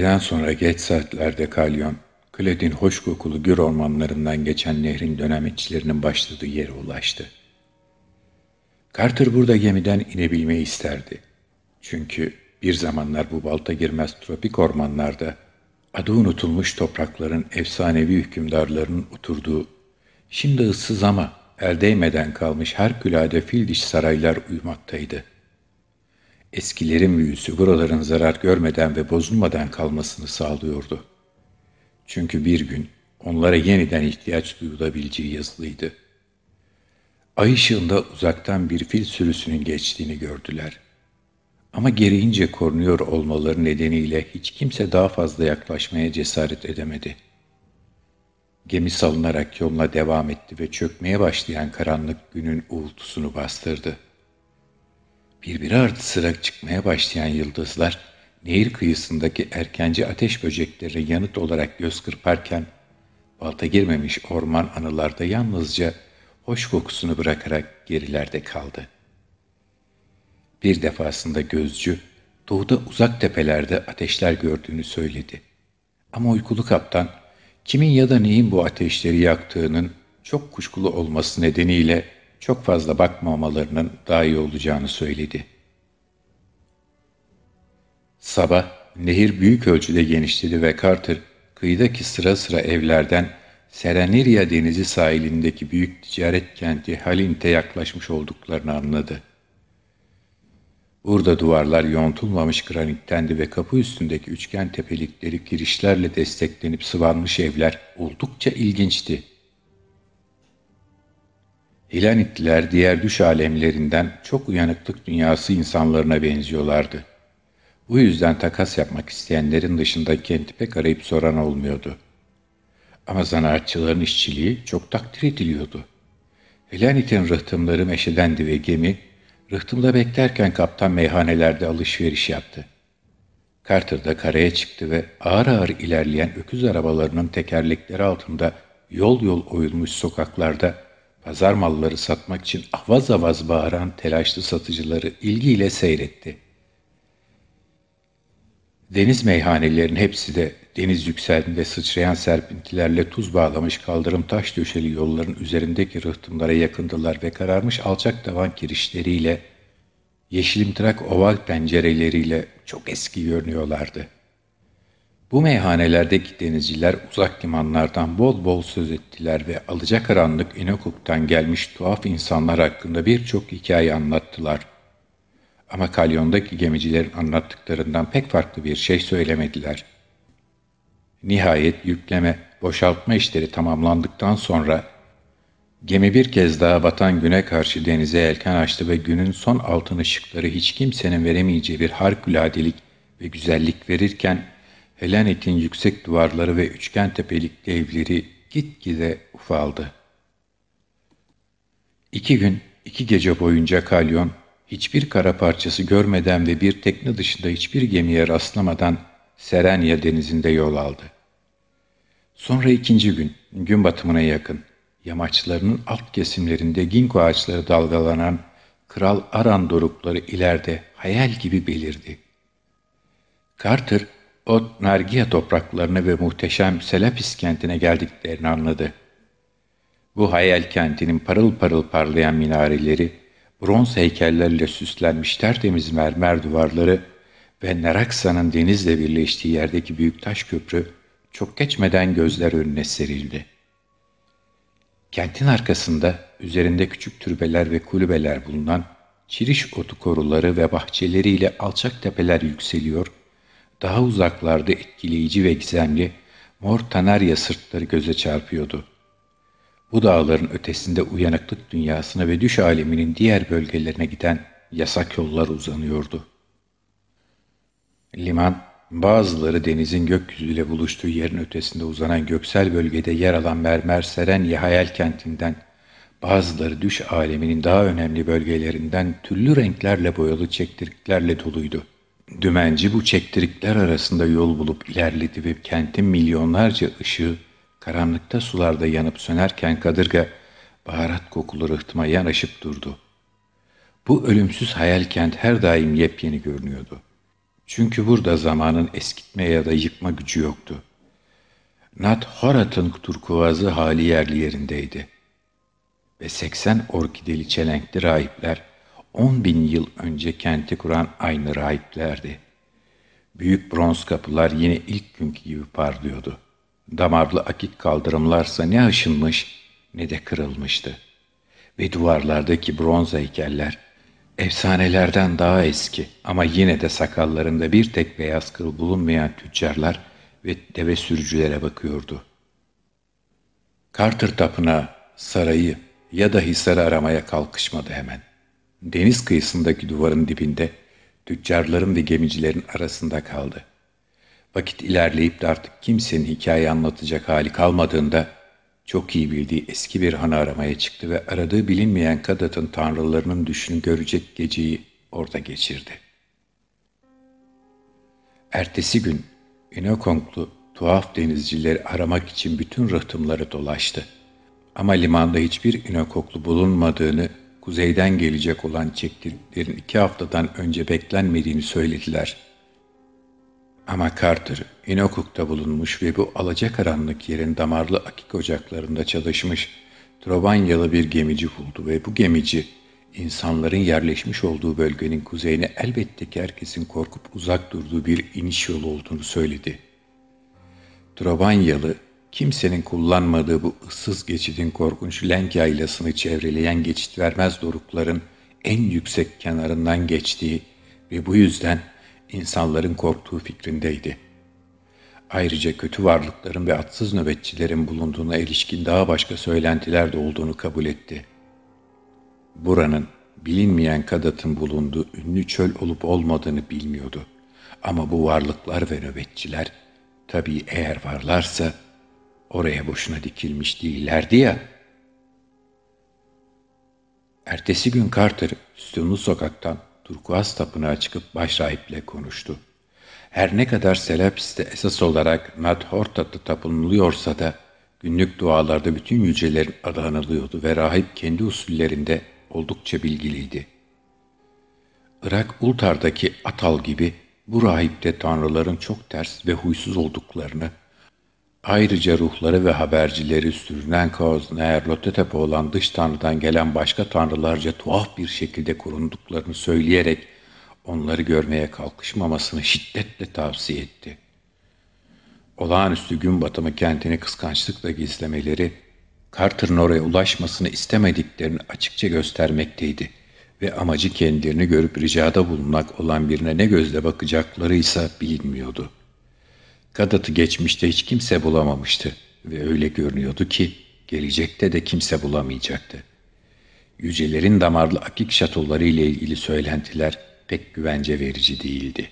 Öğleden sonra geç saatlerde Kalyon, Kled'in hoş kokulu gür ormanlarından geçen nehrin dönemetçilerinin başladığı yere ulaştı. Carter burada gemiden inebilmeyi isterdi. Çünkü bir zamanlar bu balta girmez tropik ormanlarda adı unutulmuş toprakların efsanevi hükümdarlarının oturduğu, şimdi ıssız ama el değmeden kalmış harikulade fil diş saraylar uyumaktaydı. Eskilerin büyüsü buraların zarar görmeden ve bozulmadan kalmasını sağlıyordu. Çünkü bir gün onlara yeniden ihtiyaç duyulabileceği yazılıydı. Ay ışığında uzaktan bir fil sürüsünün geçtiğini gördüler. Ama gereğince korunuyor olmaları nedeniyle hiç kimse daha fazla yaklaşmaya cesaret edemedi. Gemi salınarak yoluna devam etti ve çökmeye başlayan karanlık günün uğultusunu bastırdı. Birbiri ardı sıra çıkmaya başlayan yıldızlar, nehir kıyısındaki erkenci ateş böcekleri yanıt olarak göz kırparken, balta girmemiş orman anılarda yalnızca hoş kokusunu bırakarak gerilerde kaldı. Bir defasında gözcü, doğuda uzak tepelerde ateşler gördüğünü söyledi. Ama uykulu kaptan, kimin ya da neyin bu ateşleri yaktığının çok kuşkulu olması nedeniyle çok fazla bakmamalarının daha iyi olacağını söyledi. Sabah nehir büyük ölçüde genişledi ve Carter kıyıdaki sıra sıra evlerden Serenirya denizi sahilindeki büyük ticaret kenti Halint'e yaklaşmış olduklarını anladı. Burada duvarlar yontulmamış granittendi ve kapı üstündeki üçgen tepelikleri kirişlerle desteklenip sıvanmış evler oldukça ilginçti. Hilanitliler diğer düş alemlerinden çok uyanıklık dünyası insanlarına benziyorlardı. Bu yüzden takas yapmak isteyenlerin dışında kenti pek arayıp soran olmuyordu. Ama zanaatçıların işçiliği çok takdir ediliyordu. Hilanit'in rıhtımları meşedendi ve gemi, rıhtımda beklerken kaptan meyhanelerde alışveriş yaptı. Carter da karaya çıktı ve ağır ağır ilerleyen öküz arabalarının tekerlekleri altında yol yol oyulmuş sokaklarda pazar malları satmak için avaz avaz bağıran telaşlı satıcıları ilgiyle seyretti. Deniz meyhanelerin hepsi de deniz yükseldiğinde sıçrayan serpintilerle tuz bağlamış kaldırım taş döşeli yolların üzerindeki rıhtımlara yakındılar ve kararmış alçak tavan kirişleriyle, yeşilimtırak oval pencereleriyle çok eski görünüyorlardı. Bu meyhanelerdeki denizciler uzak limanlardan bol bol söz ettiler ve alacakaranlık İnokuk'tan gelmiş tuhaf insanlar hakkında birçok hikaye anlattılar. Ama kalyondaki gemicilerin anlattıklarından pek farklı bir şey söylemediler. Nihayet yükleme, boşaltma işleri tamamlandıktan sonra gemi bir kez daha batan güne karşı denize yelken açtı ve günün son altın ışıkları hiç kimsenin veremeyeceği bir harikuladelik ve güzellik verirken Helenet'in yüksek duvarları ve üçgen tepelikli evleri gitgide ufaldı. İki gün, iki gece boyunca Kalyon, hiçbir kara parçası görmeden ve bir tekne dışında hiçbir gemiye rastlamadan Serenya denizinde yol aldı. Sonra ikinci gün, gün batımına yakın, yamaçlarının alt kesimlerinde ginko ağaçları dalgalanan Kral Aran dorukları ileride hayal gibi belirdi. Carter, o Nargia topraklarına ve muhteşem Selapis kentine geldiklerini anladı. Bu hayal kentinin parıl parıl parlayan minareleri, bronz heykellerle süslenmiş tertemiz mermer duvarları ve Naraksa'nın denizle birleştiği yerdeki büyük taş köprü çok geçmeden gözler önüne serildi. Kentin arkasında üzerinde küçük türbeler ve kulübeler bulunan çiriş otu koruları ve bahçeleriyle alçak tepeler yükseliyor, daha uzaklarda etkileyici ve gizemli mor tanarya sırtları göze çarpıyordu. Bu dağların ötesinde uyanıklık dünyasına ve düş aleminin diğer bölgelerine giden yasak yollar uzanıyordu. Liman, bazıları denizin gökyüzüyle buluştuğu yerin ötesinde uzanan göksel bölgede yer alan mermer Serenya hayal kentinden, bazıları düş aleminin daha önemli bölgelerinden türlü renklerle boyalı çektiriklerle doluydu. Dümenci bu çektirikler arasında yol bulup ilerledi ve kentin milyonlarca ışığı karanlıkta sularda yanıp sönerken kadırga baharat kokulu rıhtıma yanaşıp durdu. Bu ölümsüz hayal kent her daim yepyeni görünüyordu. Çünkü burada zamanın eskitme ya da yıkma gücü yoktu. Nat Horat'ın turkuazı hali yerli yerindeydi. Ve 80 orkideli çelenkli rahipler 10 bin yıl önce kenti kuran aynı rahiplerdi. Büyük bronz kapılar yine ilk günkü gibi parlıyordu. Damarlı akik kaldırımlarsa ne aşınmış ne de kırılmıştı. Ve duvarlardaki bronz heykeller efsanelerden daha eski ama yine de sakallarında bir tek beyaz kıl bulunmayan tüccarlar ve deve sürücülere bakıyordu. Carter tapınağı, sarayı ya da hisarı aramaya kalkışmadı hemen. Deniz kıyısındaki duvarın dibinde tüccarların ve gemicilerin arasında kaldı. Vakit ilerleyip de artık kimsenin hikaye anlatacak hali kalmadığında çok iyi bildiği eski bir hanı aramaya çıktı ve aradığı bilinmeyen Kadat'ın tanrılarının düşünü görecek geceyi orada geçirdi. Ertesi gün Inokonklu tuhaf denizcileri aramak için bütün rıhtımları dolaştı. Ama limanda hiçbir inokoklu bulunmadığını, kuzeyden gelecek olan çektiklerin iki haftadan önce beklenmediğini söylediler. Ama Carter, Inokuk'ta bulunmuş ve bu alacakaranlık yerin damarlı akik ocaklarında çalışmış, Trovanyalı bir gemici buldu ve bu gemici, insanların yerleşmiş olduğu bölgenin kuzeyine elbette ki herkesin korkup uzak durduğu bir iniş yolu olduğunu söyledi. Trovanyalı, kimsenin kullanmadığı bu ıssız geçidin korkunç Lenk yaylasını çevreleyen geçit vermez dorukların en yüksek kenarından geçtiği ve bu yüzden insanların korktuğu fikrindeydi. Ayrıca kötü varlıkların ve atsız nöbetçilerin bulunduğuna ilişkin daha başka söylentiler de olduğunu kabul etti. Buranın bilinmeyen Kadat'ın bulunduğu ünlü çöl olup olmadığını bilmiyordu. Ama bu varlıklar ve nöbetçiler, tabii eğer varlarsa, oraya boşuna dikilmiş değillerdi ya. Ertesi gün Carter, Sütunlu Sokak'tan Turkuaz Tapınağı çıkıp başrahiple konuştu. Her ne kadar Selapis'te esas olarak Nadhortat'ta tapınılıyorsa da günlük dualarda bütün yücelerin adı anılıyordu ve rahip kendi usullerinde oldukça bilgiliydi. Irak Ultar'daki Atal gibi bu rahipte tanrıların çok ters ve huysuz olduklarını, ayrıca ruhları ve habercileri sürünen Kaos Neerlotetep olan dış tanrıdan gelen başka tanrılarca tuhaf bir şekilde korunduklarını söyleyerek onları görmeye kalkışmamasını şiddetle tavsiye etti. Olağanüstü gün batımı kentini kıskançlıkla gizlemeleri, Carter'ın oraya ulaşmasını istemediklerini açıkça göstermekteydi ve amacı kendilerini görüp ricada bulunmak olan birine ne gözle bakacaklarıysa bilinmiyordu. Kadat'ı geçmişte hiç kimse bulamamıştı ve öyle görünüyordu ki gelecekte de kimse bulamayacaktı. Yücelerin damarlı akik şatoları ile ilgili söylentiler pek güvence verici değildi.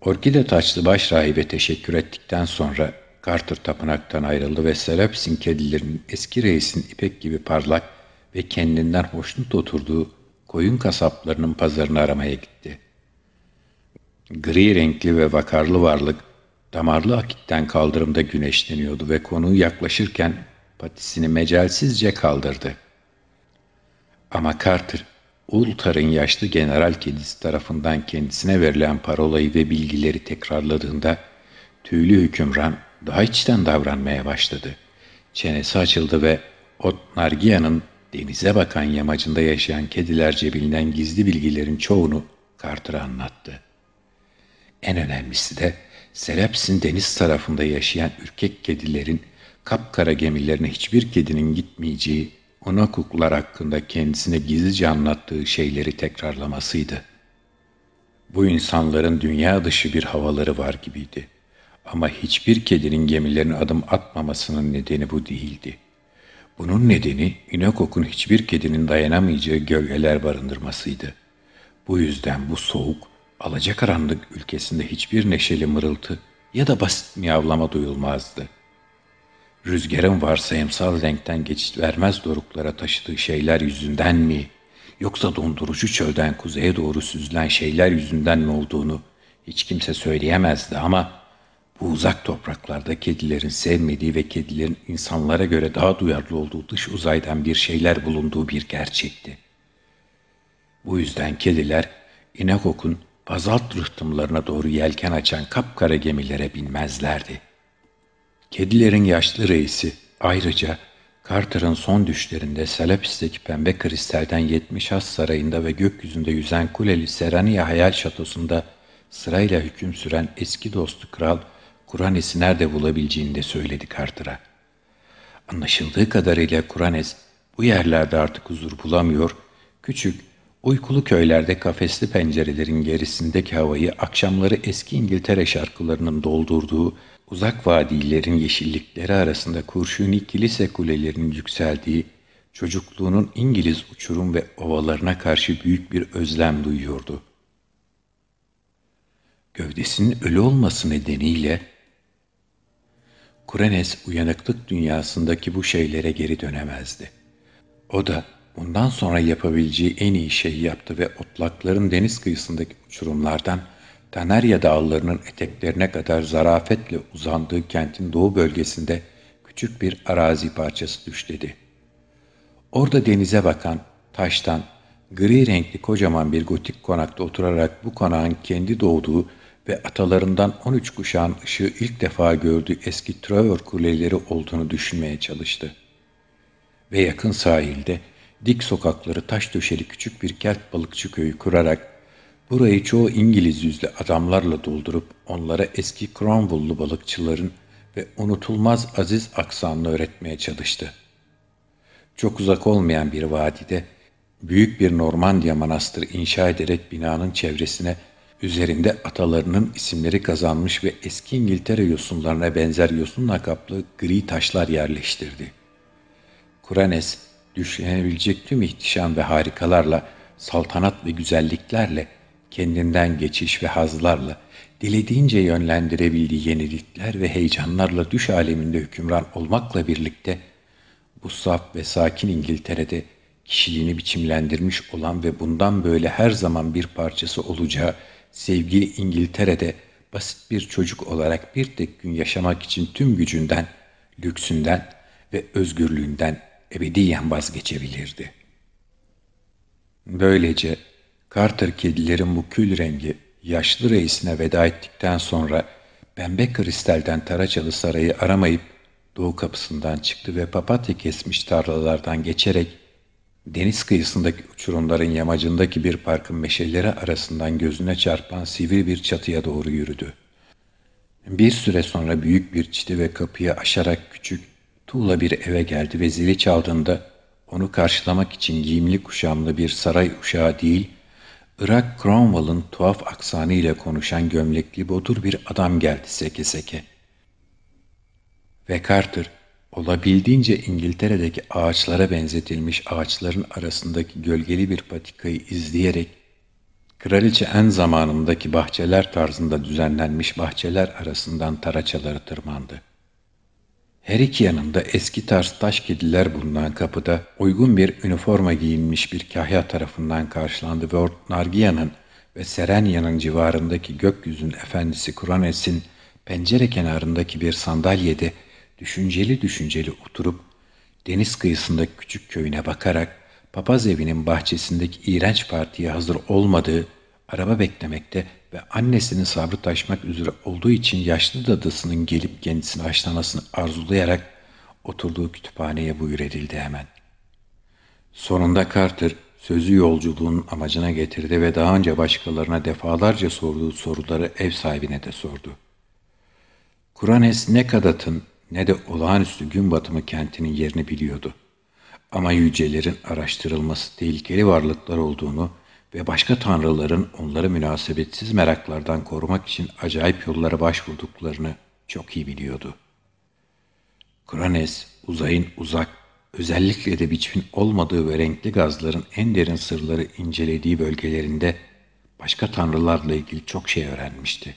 Orkide taçlı baş rahibe teşekkür ettikten sonra Carter tapınaktan ayrıldı ve Seraps'in kedilerinin eski reisin ipek gibi parlak ve kendinden hoşnut oturduğu koyun kasaplarının pazarını aramaya gitti. Gri renkli ve vakarlı varlık damarlı akitten kaldırımda güneşleniyordu ve konuyu yaklaşırken patisini mecalsizce kaldırdı. Ama Carter, Ultar'ın yaşlı general kedisi tarafından kendisine verilen parolayı ve bilgileri tekrarladığında tüylü hükümran daha içten davranmaya başladı. Çenesi açıldı ve Otnargia'nın denize bakan yamacında yaşayan kedilerce bilinen gizli bilgilerin çoğunu Carter'a anlattı. En önemlisi de Seleps'in deniz tarafında yaşayan ürkek kedilerin kapkara gemilerine hiçbir kedinin gitmeyeceği, ona kuklar hakkında kendisine gizlice anlattığı şeyleri tekrarlamasıydı. Bu insanların dünya dışı bir havaları var gibiydi. Ama hiçbir kedinin gemilerine adım atmamasının nedeni bu değildi. Bunun nedeni Inokok'un hiçbir kedinin dayanamayacağı gölgeler barındırmasıydı. Bu yüzden bu soğuk, alacakaranlık ülkesinde hiçbir neşeli mırıltı ya da basit miyavlama duyulmazdı. Rüzgarın varsayımsal renkten geçit vermez doruklara taşıdığı şeyler yüzünden mi, yoksa dondurucu çölden kuzeye doğru süzülen şeyler yüzünden mi olduğunu hiç kimse söyleyemezdi ama bu uzak topraklarda kedilerin sevmediği ve kedilerin insanlara göre daha duyarlı olduğu dış uzaydan bir şeyler bulunduğu bir gerçekti. Bu yüzden kediler İnekok'un bazalt rıhtımlarına doğru yelken açan kapkara gemilere binmezlerdi. Kedilerin yaşlı reisi ayrıca Carter'ın son düşlerinde Salapis'teki pembe kristalden 70 has sarayında ve gökyüzünde yüzen kuleli Serania hayal şatosunda sırayla hüküm süren eski dostu kral Kuranes'i nerede bulabileceğini de söyledi Carter'a. Anlaşıldığı kadarıyla Kuranes bu yerlerde artık huzur bulamıyor, küçük, uykulu köylerde kafesli pencerelerin gerisindeki havayı akşamları eski İngiltere şarkılarının doldurduğu uzak vadilerin yeşillikleri arasında kurşuni kilise kulelerinin yükseldiği, çocukluğunun İngiliz uçurum ve ovalarına karşı büyük bir özlem duyuyordu. Gövdesinin ölü olması nedeniyle Kurenes uyanıklık dünyasındaki bu şeylere geri dönemezdi. O da bundan sonra yapabileceği en iyi şeyi yaptı ve otlakların deniz kıyısındaki uçurumlardan Tanerya dağlarının eteklerine kadar zarafetle uzandığı kentin doğu bölgesinde küçük bir arazi parçası düşledi. Orada denize bakan, taştan, gri renkli kocaman bir gotik konakta oturarak bu konağın kendi doğduğu ve atalarından 13 kuşağın ışığı ilk defa gördüğü eski Trevor kuleleri olduğunu düşünmeye çalıştı. Ve yakın sahilde dik sokakları taş döşeli küçük bir kert balıkçı köyü kurarak burayı çoğu İngiliz yüzlü adamlarla doldurup onlara eski Cromwell'lu balıkçıların ve unutulmaz aziz aksanını öğretmeye çalıştı. Çok uzak olmayan bir vadide büyük bir Normandiya manastırı inşa ederek binanın çevresine üzerinde atalarının isimleri kazanmış ve eski İngiltere yosunlarına benzer yosunla kaplı gri taşlar yerleştirdi. Kuranes, düşünebilecek tüm ihtişam ve harikalarla, saltanat ve güzelliklerle, kendinden geçiş ve hazlarla, dilediğince yönlendirebildiği yenilikler ve heyecanlarla düş aleminde hükümran olmakla birlikte, bu saf ve sakin İngiltere'de kişiliğini biçimlendirmiş olan ve bundan böyle her zaman bir parçası olacağı sevgili İngiltere'de basit bir çocuk olarak bir tek gün yaşamak için tüm gücünden, lüksünden ve özgürlüğünden ebediyen vazgeçebilirdi. Böylece Carter kedilerin bu kül rengi yaşlı reisine veda ettikten sonra pembe kristalden Taraçalı Sarayı aramayıp doğu kapısından çıktı ve papatya kesmiş tarlalardan geçerek deniz kıyısındaki uçurumların yamacındaki bir parkın meşeleri arasından gözüne çarpan sivri bir çatıya doğru yürüdü. Bir süre sonra büyük bir çiti ve kapıyı aşarak küçük, tuğla bir eve geldi ve zili çaldığında onu karşılamak için giyimli kuşamlı bir saray uşağı değil, Irak Cromwell'ın tuhaf aksanı ile konuşan gömlekli bodur bir adam geldi seke seke. Ve Carter, olabildiğince İngiltere'deki ağaçlara benzetilmiş ağaçların arasındaki gölgeli bir patikayı izleyerek, kraliçe en zamanındaki bahçeler tarzında düzenlenmiş bahçeler arasından taraçaları tırmandı. Her iki yanında eski tarz taş kediler bulunan kapıda uygun bir üniforma giyinmiş bir kahya tarafından karşılandı. Ve Nargia'nın ve Serenya'nın civarındaki gökyüzünün efendisi Kuranes'in pencere kenarındaki bir sandalyede düşünceli düşünceli oturup deniz kıyısındaki küçük köyüne bakarak papaz evinin bahçesindeki iğrenç partiye hazır olmadığı, araba beklemekte ve annesinin sabrı taşmak üzere olduğu için yaşlı dadısının gelip kendisini haşlamasını arzulayarak oturduğu kütüphaneye buyur edildi hemen. Sonunda Carter sözü yolculuğun amacına getirdi ve daha önce başkalarına defalarca sorduğu soruları ev sahibine de sordu. Kuranes ne Kadat'ın ne de olağanüstü gün batımı kentinin yerini biliyordu. Ama yücelerin araştırılması tehlikeli varlıklar olduğunu ve başka tanrıların onları münasebetsiz meraklardan korumak için acayip yollara başvurduklarını çok iyi biliyordu. Kranes, uzayın uzak, özellikle de biçimin olmadığı ve renkli gazların en derin sırları incelediği bölgelerinde başka tanrılarla ilgili çok şey öğrenmişti.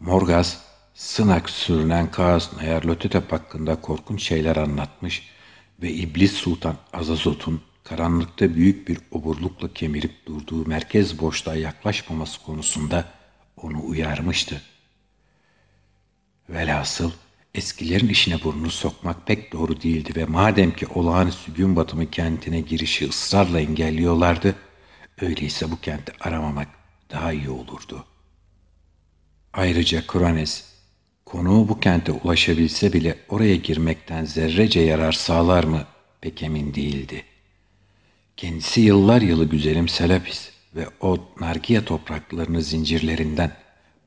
Morgaz, Sınak sürünen Kaos Nayarlototep hakkında korkunç şeyler anlatmış ve İblis Sultan Azazot'un karanlıkta büyük bir oburlukla kemirip durduğu merkez boşluğa yaklaşmaması konusunda onu uyarmıştı. Velhasıl eskilerin işine burnunu sokmak pek doğru değildi ve madem ki olağanüstü gün batımı kentine girişi ısrarla engelliyorlardı, Öyleyse bu kenti aramamak daha iyi olurdu. Ayrıca Kuranes, konuğu bu kente ulaşabilse bile oraya girmekten zerrece yarar sağlar mı pek emin değildi. Kendisi yıllar yılı güzelim Selapis ve o Nargia topraklarını zincirlerinden,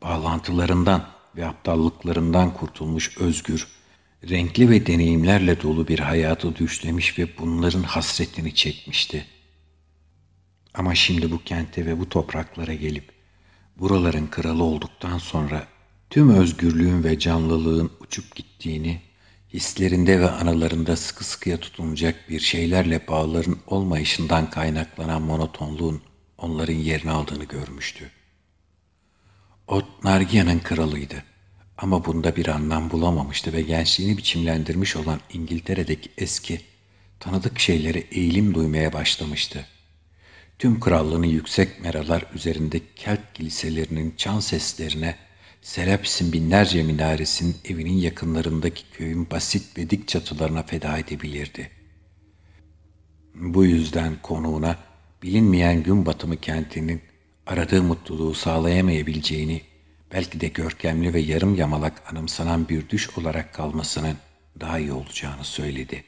bağlantılarından ve aptallıklarından kurtulmuş özgür, renkli ve deneyimlerle dolu bir hayatı düşlemiş ve bunların hasretini çekmişti. Ama şimdi bu kente ve bu topraklara gelip buraların kralı olduktan sonra tüm özgürlüğün ve canlılığın uçup gittiğini, hislerinde ve anılarında sıkı sıkıya tutunacak bir şeylerle bağların olmayışından kaynaklanan monotonluğun onların yerini aldığını görmüştü. O Nargia'nın kralıydı. Ama bunda bir anlam bulamamıştı ve gençliğini biçimlendirmiş olan İngiltere'deki eski, tanıdık şeylere eğilim duymaya başlamıştı. Tüm krallığını yüksek meralar üzerinde Kelt kiliselerinin çan seslerine, Serapis'in binlerce minaresinin evinin yakınlarındaki köyün basit ve dik çatılarına feda edebilirdi. Bu yüzden konuğuna bilinmeyen gün batımı kentinin aradığı mutluluğu sağlayamayabileceğini, belki de görkemli ve yarım yamalak anımsanan bir düş olarak kalmasının daha iyi olacağını söyledi.''